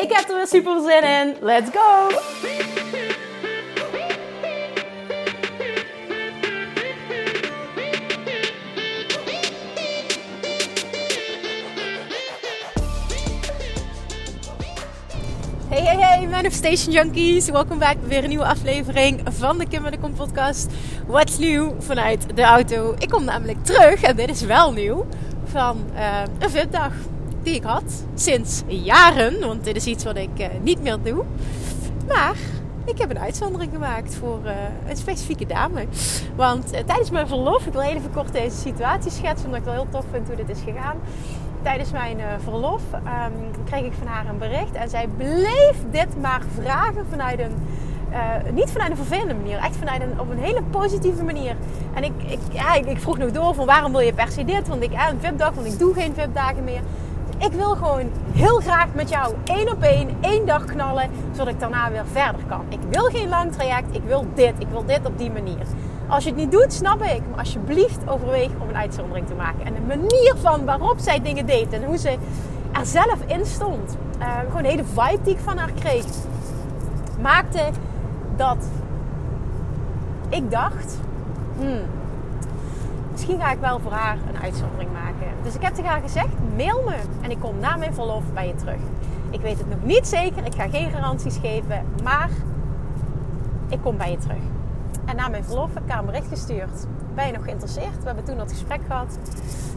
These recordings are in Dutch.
Ik heb er weer super zin in. Let's go! Hey, hey, hey, Manifestation Junkies. Welkom bij weer een nieuwe aflevering van de Kim de Kom podcast. What's nieuw vanuit de auto? Ik kom namelijk terug, en dit is wel nieuw, van uh, een VIP-dag die ik had sinds jaren. Want dit is iets wat ik uh, niet meer doe. Maar ik heb een uitzondering gemaakt voor uh, een specifieke dame. Want tijdens mijn verlof, ik wil even kort deze situatie schetsen, omdat ik wel heel tof vind hoe dit is gegaan tijdens mijn verlof um, kreeg ik van haar een bericht. En zij bleef dit maar vragen vanuit een. Niet vanuit een vervelende manier, echt vanuit een, op een hele positieve manier. En ik, ik, ja, ik, vroeg nog door van waarom wil je per se dit? Want ik heb een VIP-dag, want ik doe geen VIP-dagen meer. Ik wil gewoon heel graag met jou één op één, één dag knallen, zodat ik daarna weer verder kan. Ik wil geen lang traject, ik wil dit, ik wil dit op die manier. Als je het niet doet, snap ik. Maar alsjeblieft overweeg om een uitzondering te maken. En de manier van waarop zij dingen deed en hoe ze er zelf in stond. Uh, gewoon de hele vibe die ik van haar kreeg. Maakte dat ik dacht... Hmm, misschien ga ik wel voor haar een uitzondering maken. Dus ik heb tegen haar gezegd, mail me. En ik kom na mijn verlof bij je terug. Ik weet het nog niet zeker. Ik ga geen garanties geven. Maar ik kom bij je terug. En na mijn verlof heb ik haar bericht gestuurd. Ben je nog geïnteresseerd? We hebben toen dat gesprek gehad.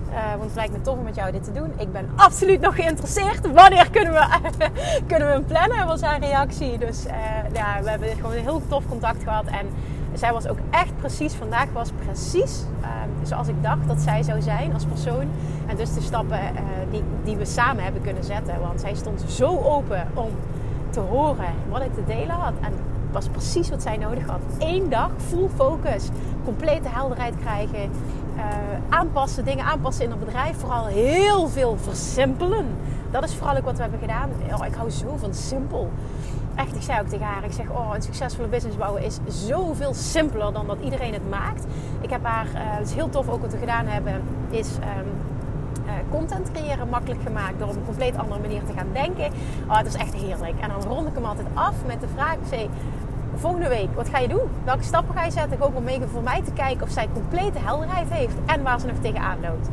Uh, want het lijkt me tof om met jou dit te doen. Ik ben absoluut nog geïnteresseerd. Wanneer kunnen we, kunnen we hem plannen? Was haar reactie. Dus uh, ja, we hebben gewoon een heel tof contact gehad. En zij was ook echt precies, vandaag was precies uh, zoals ik dacht dat zij zou zijn als persoon. En dus de stappen die, die we samen hebben kunnen zetten. Want zij stond zo open om te horen wat ik te delen had. En was precies wat zij nodig had. Eén dag, full focus, complete helderheid krijgen, uh, aanpassen, dingen aanpassen in het bedrijf. Vooral heel veel versimpelen. Dat is vooral ook wat we hebben gedaan. Oh, ik hou zo van simpel. Echt, ik zei ook tegen haar, ik zeg, oh, een succesvolle business bouwen is zoveel simpeler dan dat iedereen het maakt. Ik heb haar, uh, het is heel tof ook wat we gedaan hebben, is... Um, uh, content creëren makkelijk gemaakt door op een compleet andere manier te gaan denken. Oh, het is echt heerlijk. En dan rond ik hem altijd af met de vraag: zeg, volgende week, wat ga je doen? Welke stappen ga je zetten? Ook om mee voor mij te kijken of zij complete helderheid heeft en waar ze nog tegenaan loopt.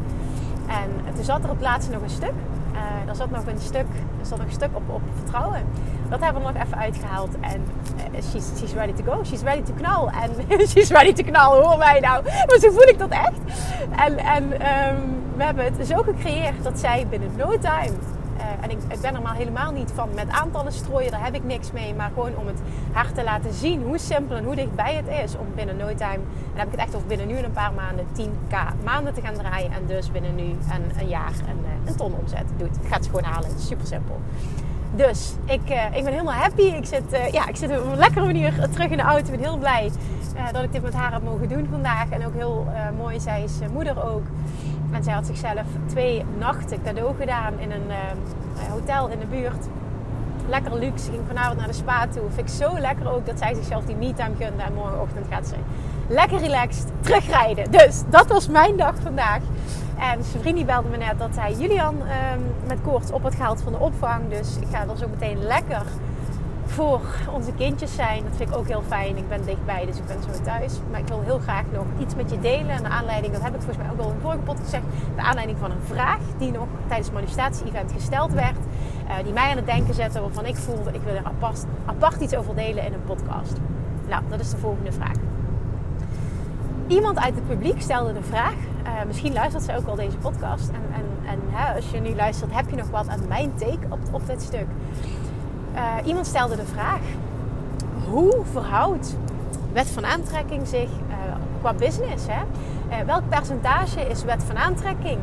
En toen zat er op laatste nog een stuk. Uh, er zat nog een stuk, er zat nog een stuk op, op vertrouwen. Dat hebben we nog even uitgehaald. En uh, she's, she's ready to go. She's ready to knal. En she's ready to knal, hoor mij nou. Maar zo voel ik dat echt. En, en um, we hebben het zo gecreëerd dat zij binnen no time uh, en ik, ben er maar helemaal niet van met aantallen strooien, daar heb ik niks mee. Maar gewoon om het haar te laten zien hoe simpel en hoe dichtbij het is om binnen no time, en dan heb ik het echt over binnen nu een paar maanden, 10k maanden te gaan draaien. En dus binnen nu en een jaar een, een ton omzet doet. Gaat ze gewoon halen, super simpel. Dus ik, uh, ik ben helemaal happy. Ik zit, uh, ja, ik zit op een lekkere manier terug in de auto. Ik ben heel blij uh, dat ik dit met haar heb mogen doen vandaag. En ook heel mooi, zij is moeder ook. En zij had zichzelf twee nachten cadeau gedaan in een hotel in de buurt. Lekker luxe. Ze ging vanavond naar de spa toe. Vind ik zo lekker ook dat zij zichzelf die me-time gunde. En morgenochtend gaat ze lekker relaxed terugrijden. Dus dat was mijn dag vandaag. En zijn belde me net dat hij Julian um, met koorts op had gehaald van de opvang. Dus ik ga er zo meteen lekker voor onze kindjes zijn. Dat vind ik ook heel fijn. Ik ben dichtbij, dus ik ben zo thuis. Maar ik wil heel graag nog iets met je delen. En de aanleiding, dat heb ik volgens mij ook al in de vorige podcast gezegd. De aanleiding van een vraag die nog tijdens het manifestatie-event gesteld werd. Uh, die mij aan het denken zette, waarvan ik voelde, ik wil er apart, apart iets over delen in een podcast. Nou, dat is de volgende vraag. Iemand uit het publiek stelde de vraag. Uh, misschien luistert ze ook al deze podcast. En, en, en hè, als je nu luistert, heb je nog wat aan mijn take op, op dit stuk? Uh, iemand stelde de vraag: hoe verhoudt wet van aantrekking zich uh, qua business? Hè? Welk percentage is wet van aantrekking?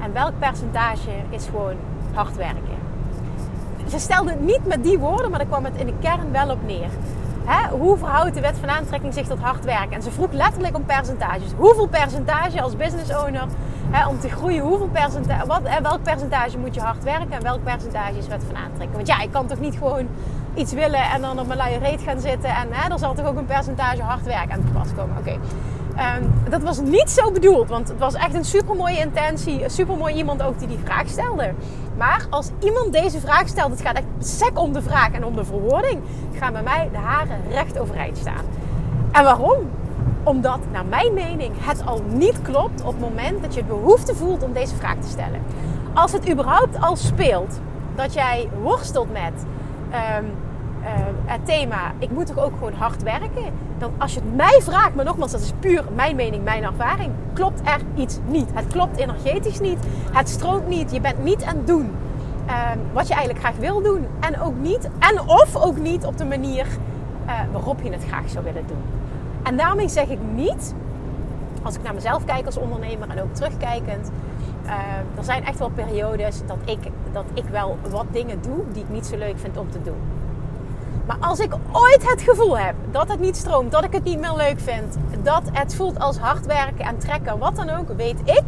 En welk percentage is gewoon hard werken? ze stelde het niet met die woorden, maar daar kwam het in de kern wel op neer. Hè, hoe verhoudt de wet van aantrekking zich tot hard werken? En ze vroeg letterlijk om percentages. Hoeveel percentage als business owner hè, om te groeien? Hoeveel percentage, wat, hè, welk percentage moet je hard werken en welk percentage is wet van aantrekking? Want ja, ik kan toch niet gewoon iets willen en dan op mijn luie reet gaan zitten en hè, er zal toch ook een percentage hard werken aan te pas komen. Oké. Ehm, dat was niet zo bedoeld, want het was echt een super mooie intentie. Een super mooi iemand ook die die vraag stelde. Maar als iemand deze vraag stelt, het gaat echt sec om de vraag en om de verwoording, gaan bij mij de haren recht overeind staan. En waarom? Omdat, naar mijn mening, het al niet klopt op het moment dat je het behoefte voelt om deze vraag te stellen. Als het überhaupt al speelt dat jij worstelt met ehm, uh, het thema, ik moet toch ook gewoon hard werken. Dan als je het mij vraagt, maar nogmaals, dat is puur mijn mening, mijn ervaring, klopt er iets niet. Het klopt energetisch niet, het stroomt niet, je bent niet aan het doen ehm, wat je eigenlijk graag wil doen. En ook niet, en of ook niet op de manier uh, waarop je het graag zou willen doen. En daarmee zeg ik niet, als ik naar mezelf kijk als ondernemer en ook terugkijkend, uh, er zijn echt wel periodes dat ik, dat ik wel wat dingen doe die ik niet zo leuk vind om te doen. Maar als ik ooit het gevoel heb dat het niet stroomt, dat ik het niet meer leuk vind, dat het voelt als hard werken en trekken, wat dan ook, weet ik,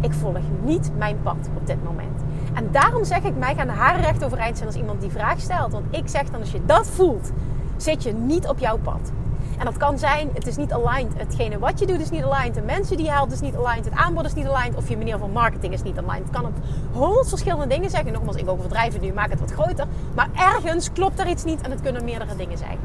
ik volg niet mijn pad op dit moment. En daarom zeg ik, mij gaan haren recht overeind zijn als iemand die vraag stelt. Want ik zeg dan, als je dat voelt, zit je niet op jouw pad. En dat kan zijn, het is niet aligned. Hetgene wat je doet is niet aligned. De mensen die je helpt is niet aligned. Het aanbod is niet aligned. Of je manier van marketing is niet aligned. Het kan op honderd verschillende dingen zeggen. Nogmaals, ik overdrijf nu, maak het wat groter. Maar ergens klopt er iets niet en het kunnen meerdere dingen zijn.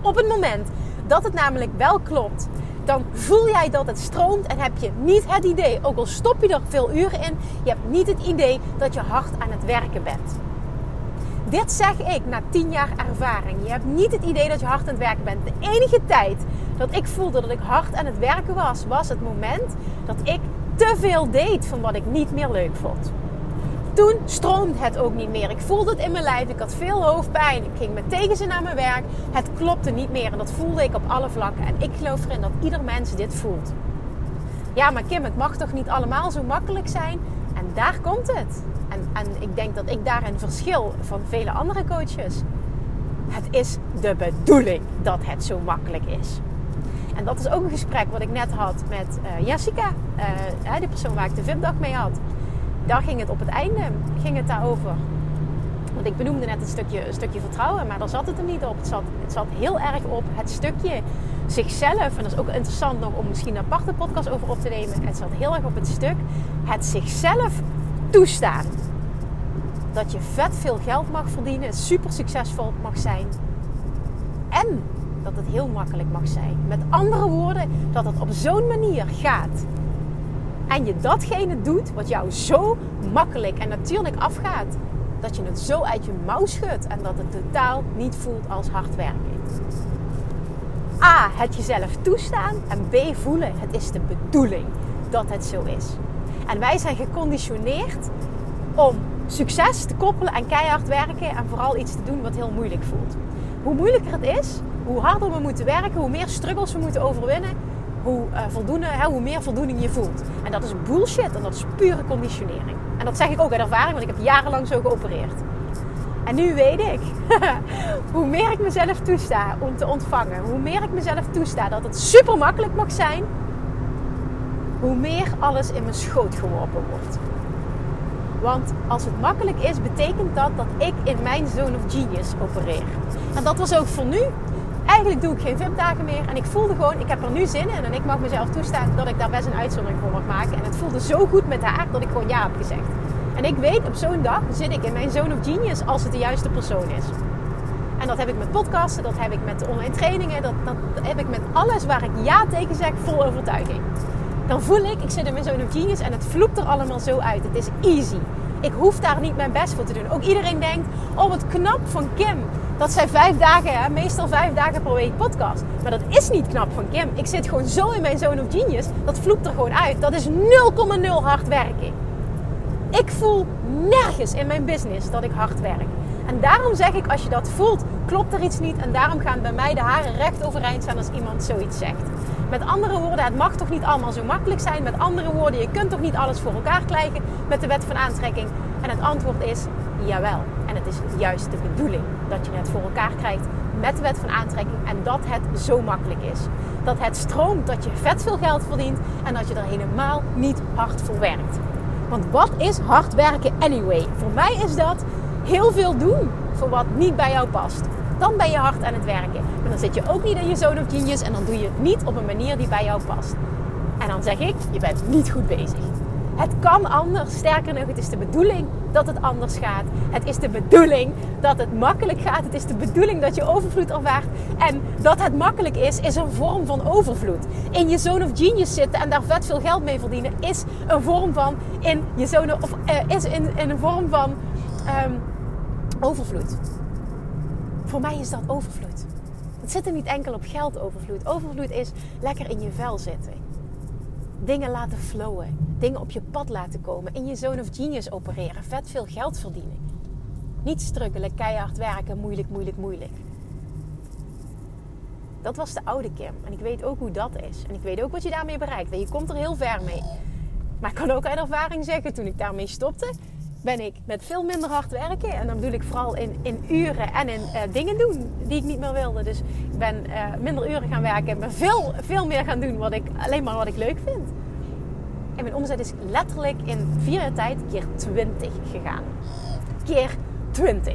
Op het moment dat het namelijk wel klopt, dan voel jij dat het stroomt en heb je niet het idee, ook al stop je er veel uren in, je hebt niet het idee dat je hard aan het werken bent. Dit zeg ik na 10 jaar ervaring. Je hebt niet het idee dat je hard aan het werken bent. De enige tijd dat ik voelde dat ik hard aan het werken was, was het moment dat ik te veel deed van wat ik niet meer leuk vond. Toen stroomde het ook niet meer. Ik voelde het in mijn lijf. Ik had veel hoofdpijn. Ik ging met tegenzin naar mijn werk. Het klopte niet meer. En dat voelde ik op alle vlakken. En ik geloof erin dat ieder mens dit voelt. Ja, maar Kim, het mag toch niet allemaal zo makkelijk zijn? En daar komt het. En, en ik denk dat ik daar een verschil van vele andere coaches. Het is de bedoeling dat het zo makkelijk is. En dat is ook een gesprek wat ik net had met uh, Jessica, uh, de persoon waar ik de VIP-dag mee had. Daar ging het op het einde ging het daarover. Want ik benoemde net een stukje, een stukje vertrouwen, maar daar zat het hem niet op. Het zat, het zat heel erg op het stukje zichzelf. En dat is ook interessant nog om misschien een aparte podcast over op te nemen. Het zat heel erg op het stuk het zichzelf toestaan. Dat je vet veel geld mag verdienen, super succesvol mag zijn. En dat het heel makkelijk mag zijn. Met andere woorden, dat het op zo'n manier gaat. En je datgene doet wat jou zo makkelijk en natuurlijk afgaat. Dat je het zo uit je mouw schudt en dat het totaal niet voelt als hard werken. A. Het jezelf toestaan. En B. Voelen. Het is de bedoeling dat het zo is. En wij zijn geconditioneerd om succes te koppelen aan keihard werken en vooral iets te doen wat heel moeilijk voelt. Hoe moeilijker het is, hoe harder we moeten werken, hoe meer struggles we moeten overwinnen, hoe, uh, voldoende, hoe meer voldoening je voelt. En dat is bullshit en dat is pure conditionering. En dat zeg ik ook uit ervaring, want ik heb jarenlang zo geopereerd. En nu weet ik, hoe meer ik mezelf toesta om te ontvangen, hoe meer ik mezelf toesta dat het super makkelijk mag zijn, hoe meer alles in mijn schoot geworpen wordt. Want als het makkelijk is, betekent dat dat ik in mijn zone of genius opereer. En dat was ook voor nu. Eigenlijk doe ik geen VIP-dagen meer. En ik voelde gewoon, ik heb er nu zin in. En ik mag mezelf toestaan dat ik daar best een uitzondering voor mag maken. En het voelde zo goed met haar dat ik gewoon ja heb gezegd. En ik weet, op zo'n dag zit ik in mijn zone of genius als het de juiste persoon is. En dat heb ik met podcasten, dat heb ik met online trainingen, dat, dat heb ik met alles waar ik ja tegen zeg, vol overtuiging dan voel ik, ik zit in mijn zo'n genius en het vloept er allemaal zo uit. Het is easy. Ik hoef daar niet mijn best voor te doen. Ook iedereen denkt, oh wat knap van Kim. Dat zij vijf dagen, hè, meestal vijf dagen per week podcast. Maar dat is niet knap van Kim. Ik zit gewoon zo in mijn zone of genius. Dat vloept er gewoon uit. Dat is 0,0 hard werken. Ik voel nergens in mijn business dat ik hard werk. En daarom zeg ik, als je dat voelt, klopt er iets niet. En daarom gaan bij mij de haren recht overeind staan als iemand zoiets zegt. Met andere woorden, het mag toch niet allemaal zo makkelijk zijn. Met andere woorden, je kunt toch niet alles voor elkaar krijgen met de wet van aantrekking. En het antwoord is, Jawel. En het is juist de bedoeling dat je het voor elkaar krijgt met de wet van aantrekking en dat het zo makkelijk is. Dat het stroomt, dat je vet veel geld verdient en dat je er helemaal niet hard voor werkt. Want wat is hard werken anyway? Voor mij is dat heel veel doen voor wat niet bij jou past. Dan ben je hard aan het werken. Maar dan zit je ook niet in je zone of genius en dan doe je het niet op een manier die bij jou past. En dan zeg ik, je bent niet goed bezig. Het kan anders. Sterker nog, het is de bedoeling dat het anders gaat. Het is de bedoeling dat het makkelijk gaat. Het is de bedoeling dat je overvloed ervaart. En dat het makkelijk is, is een vorm van overvloed. In je zone of genius zitten en daar vet veel geld mee verdienen, is een vorm van in je zone of uh, is in, in, een vorm van um, overvloed. Voor mij is dat overvloed. Het zit er niet enkel op geld overvloed. Overvloed is lekker in je vel zitten dingen laten flowen. Dingen op je pad laten komen. In je zone of genius opereren. Vet veel geld verdienen. Niet struggelen, keihard werken, moeilijk, moeilijk, moeilijk. Dat was de oude Kim. En ik weet ook hoe dat is. En ik weet ook wat je daarmee bereikt. En je komt er heel ver mee. Maar ik kan ook uit ervaring zeggen, toen ik daarmee stopte, ben ik met veel minder hard werken. En dan bedoel ik vooral in, in uren en in uh, dingen doen die ik niet meer wilde. Dus ik ben uh, minder uren gaan werken. Ik ben veel, veel meer gaan doen wat ik, alleen maar wat ik leuk vind. En mijn omzet is letterlijk in vier jaar tijd keer 20 gegaan. Keer 20.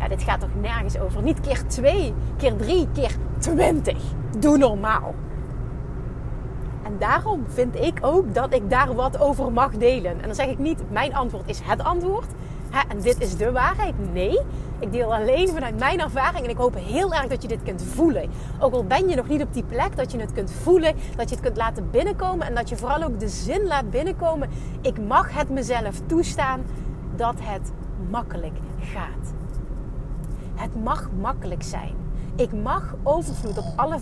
Ja, dit gaat toch nergens over. Niet keer 2, keer 3, keer 20. Doe normaal. En daarom vind ik ook dat ik daar wat over mag delen. En dan zeg ik niet, mijn antwoord is het antwoord. Hè, en dit is de waarheid. Nee, ik deel alleen vanuit mijn ervaring. En ik hoop heel erg dat je dit kunt voelen. Ook al ben je nog niet op die plek, dat je het kunt voelen. Dat je het kunt laten binnenkomen. En dat je vooral ook de zin laat binnenkomen. Ik mag het mezelf toestaan dat het makkelijk gaat. Het mag makkelijk zijn. Ik mag overvloed op alle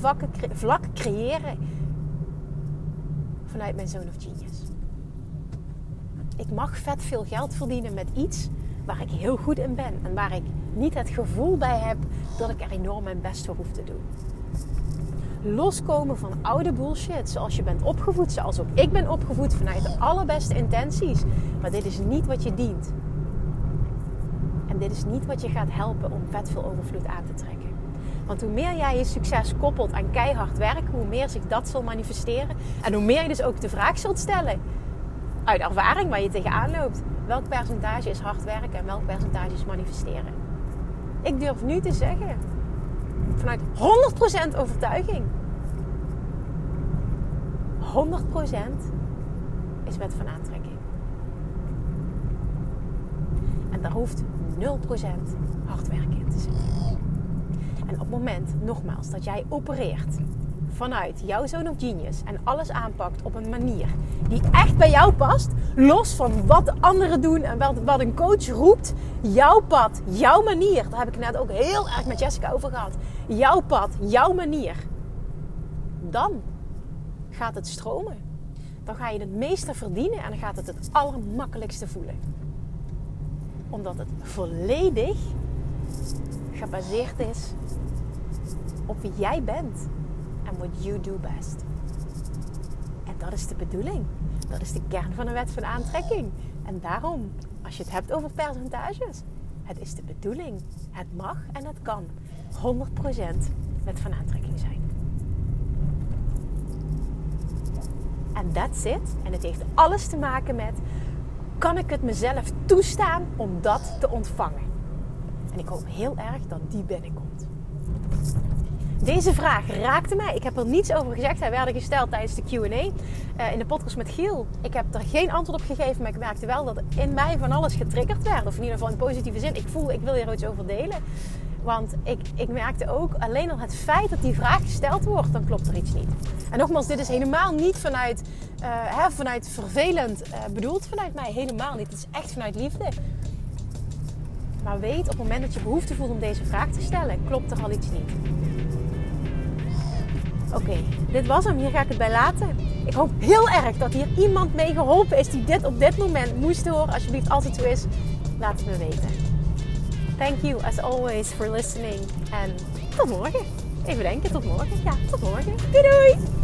vlakken creëren vanuit mijn Zone of Genius. Ik mag vet veel geld verdienen met iets waar ik heel goed in ben. En waar ik niet het gevoel bij heb dat ik er enorm mijn best voor hoef te doen. Loskomen van oude bullshit. Zoals je bent opgevoed, zoals ook ik ben opgevoed vanuit de allerbeste intenties. Maar dit is niet wat je dient. En dit is niet wat je gaat helpen om vet veel overvloed aan te trekken. Want hoe meer jij je succes koppelt aan keihard werken, hoe meer zich dat zal manifesteren. En hoe meer je dus ook de vraag zult stellen, uit ervaring waar je tegenaan loopt, welk percentage is hard werken en welk percentage is manifesteren. Ik durf nu te zeggen, vanuit 100% overtuiging, 100% is wet van aantrekking. En daar hoeft 0% hard werken in te zitten. Op het moment, nogmaals, dat jij opereert vanuit jouw zone of genius en alles aanpakt op een manier die echt bij jou past, los van wat de anderen doen en wat, wat een coach roept, jouw pad, jouw manier, daar heb ik net ook heel erg met Jessica over gehad. Jouw pad, jouw manier. Dan gaat het stromen. Dan ga je het meeste verdienen en dan gaat het het allermakkelijkste voelen. Omdat het volledig gebaseerd is op wie jij bent en what you do best. En dat is de bedoeling. Dat is de kern van de wet van aantrekking. En daarom, als je het hebt over percentages, het is de bedoeling. Het mag en het kan 100% wet van aantrekking zijn. En that's it. En het heeft alles te maken met: kan ik het mezelf toestaan om dat te ontvangen? En ik hoop heel erg dat die binnenkomt. Deze vraag raakte mij. Ik heb er niets over gezegd. Hij werd gesteld tijdens de QA uh, in de podcast met Giel. Ik heb er geen antwoord op gegeven, maar ik merkte wel dat in mij van alles getriggerd werd. Of in ieder geval in positieve zin. Ik voel, ik wil hier iets over delen. Want ik, ik merkte ook alleen al het feit dat die vraag gesteld wordt, dan klopt er iets niet. En nogmaals, dit is helemaal niet vanuit, uh, hè, vanuit vervelend uh, bedoeld vanuit mij. Helemaal niet. Het is echt vanuit liefde. Maar weet op het moment dat je behoefte voelt om deze vraag te stellen, klopt er al iets niet. Oké, dit was hem. Hier ga ik het bij laten. Ik hoop heel erg dat hier iemand mee geholpen is die dit op dit moment moest horen. Alsjeblieft, als het zo is, laat het me weten. Thank you as always for listening. En tot morgen. Even denken, tot morgen. Ja, tot morgen. Doei doei!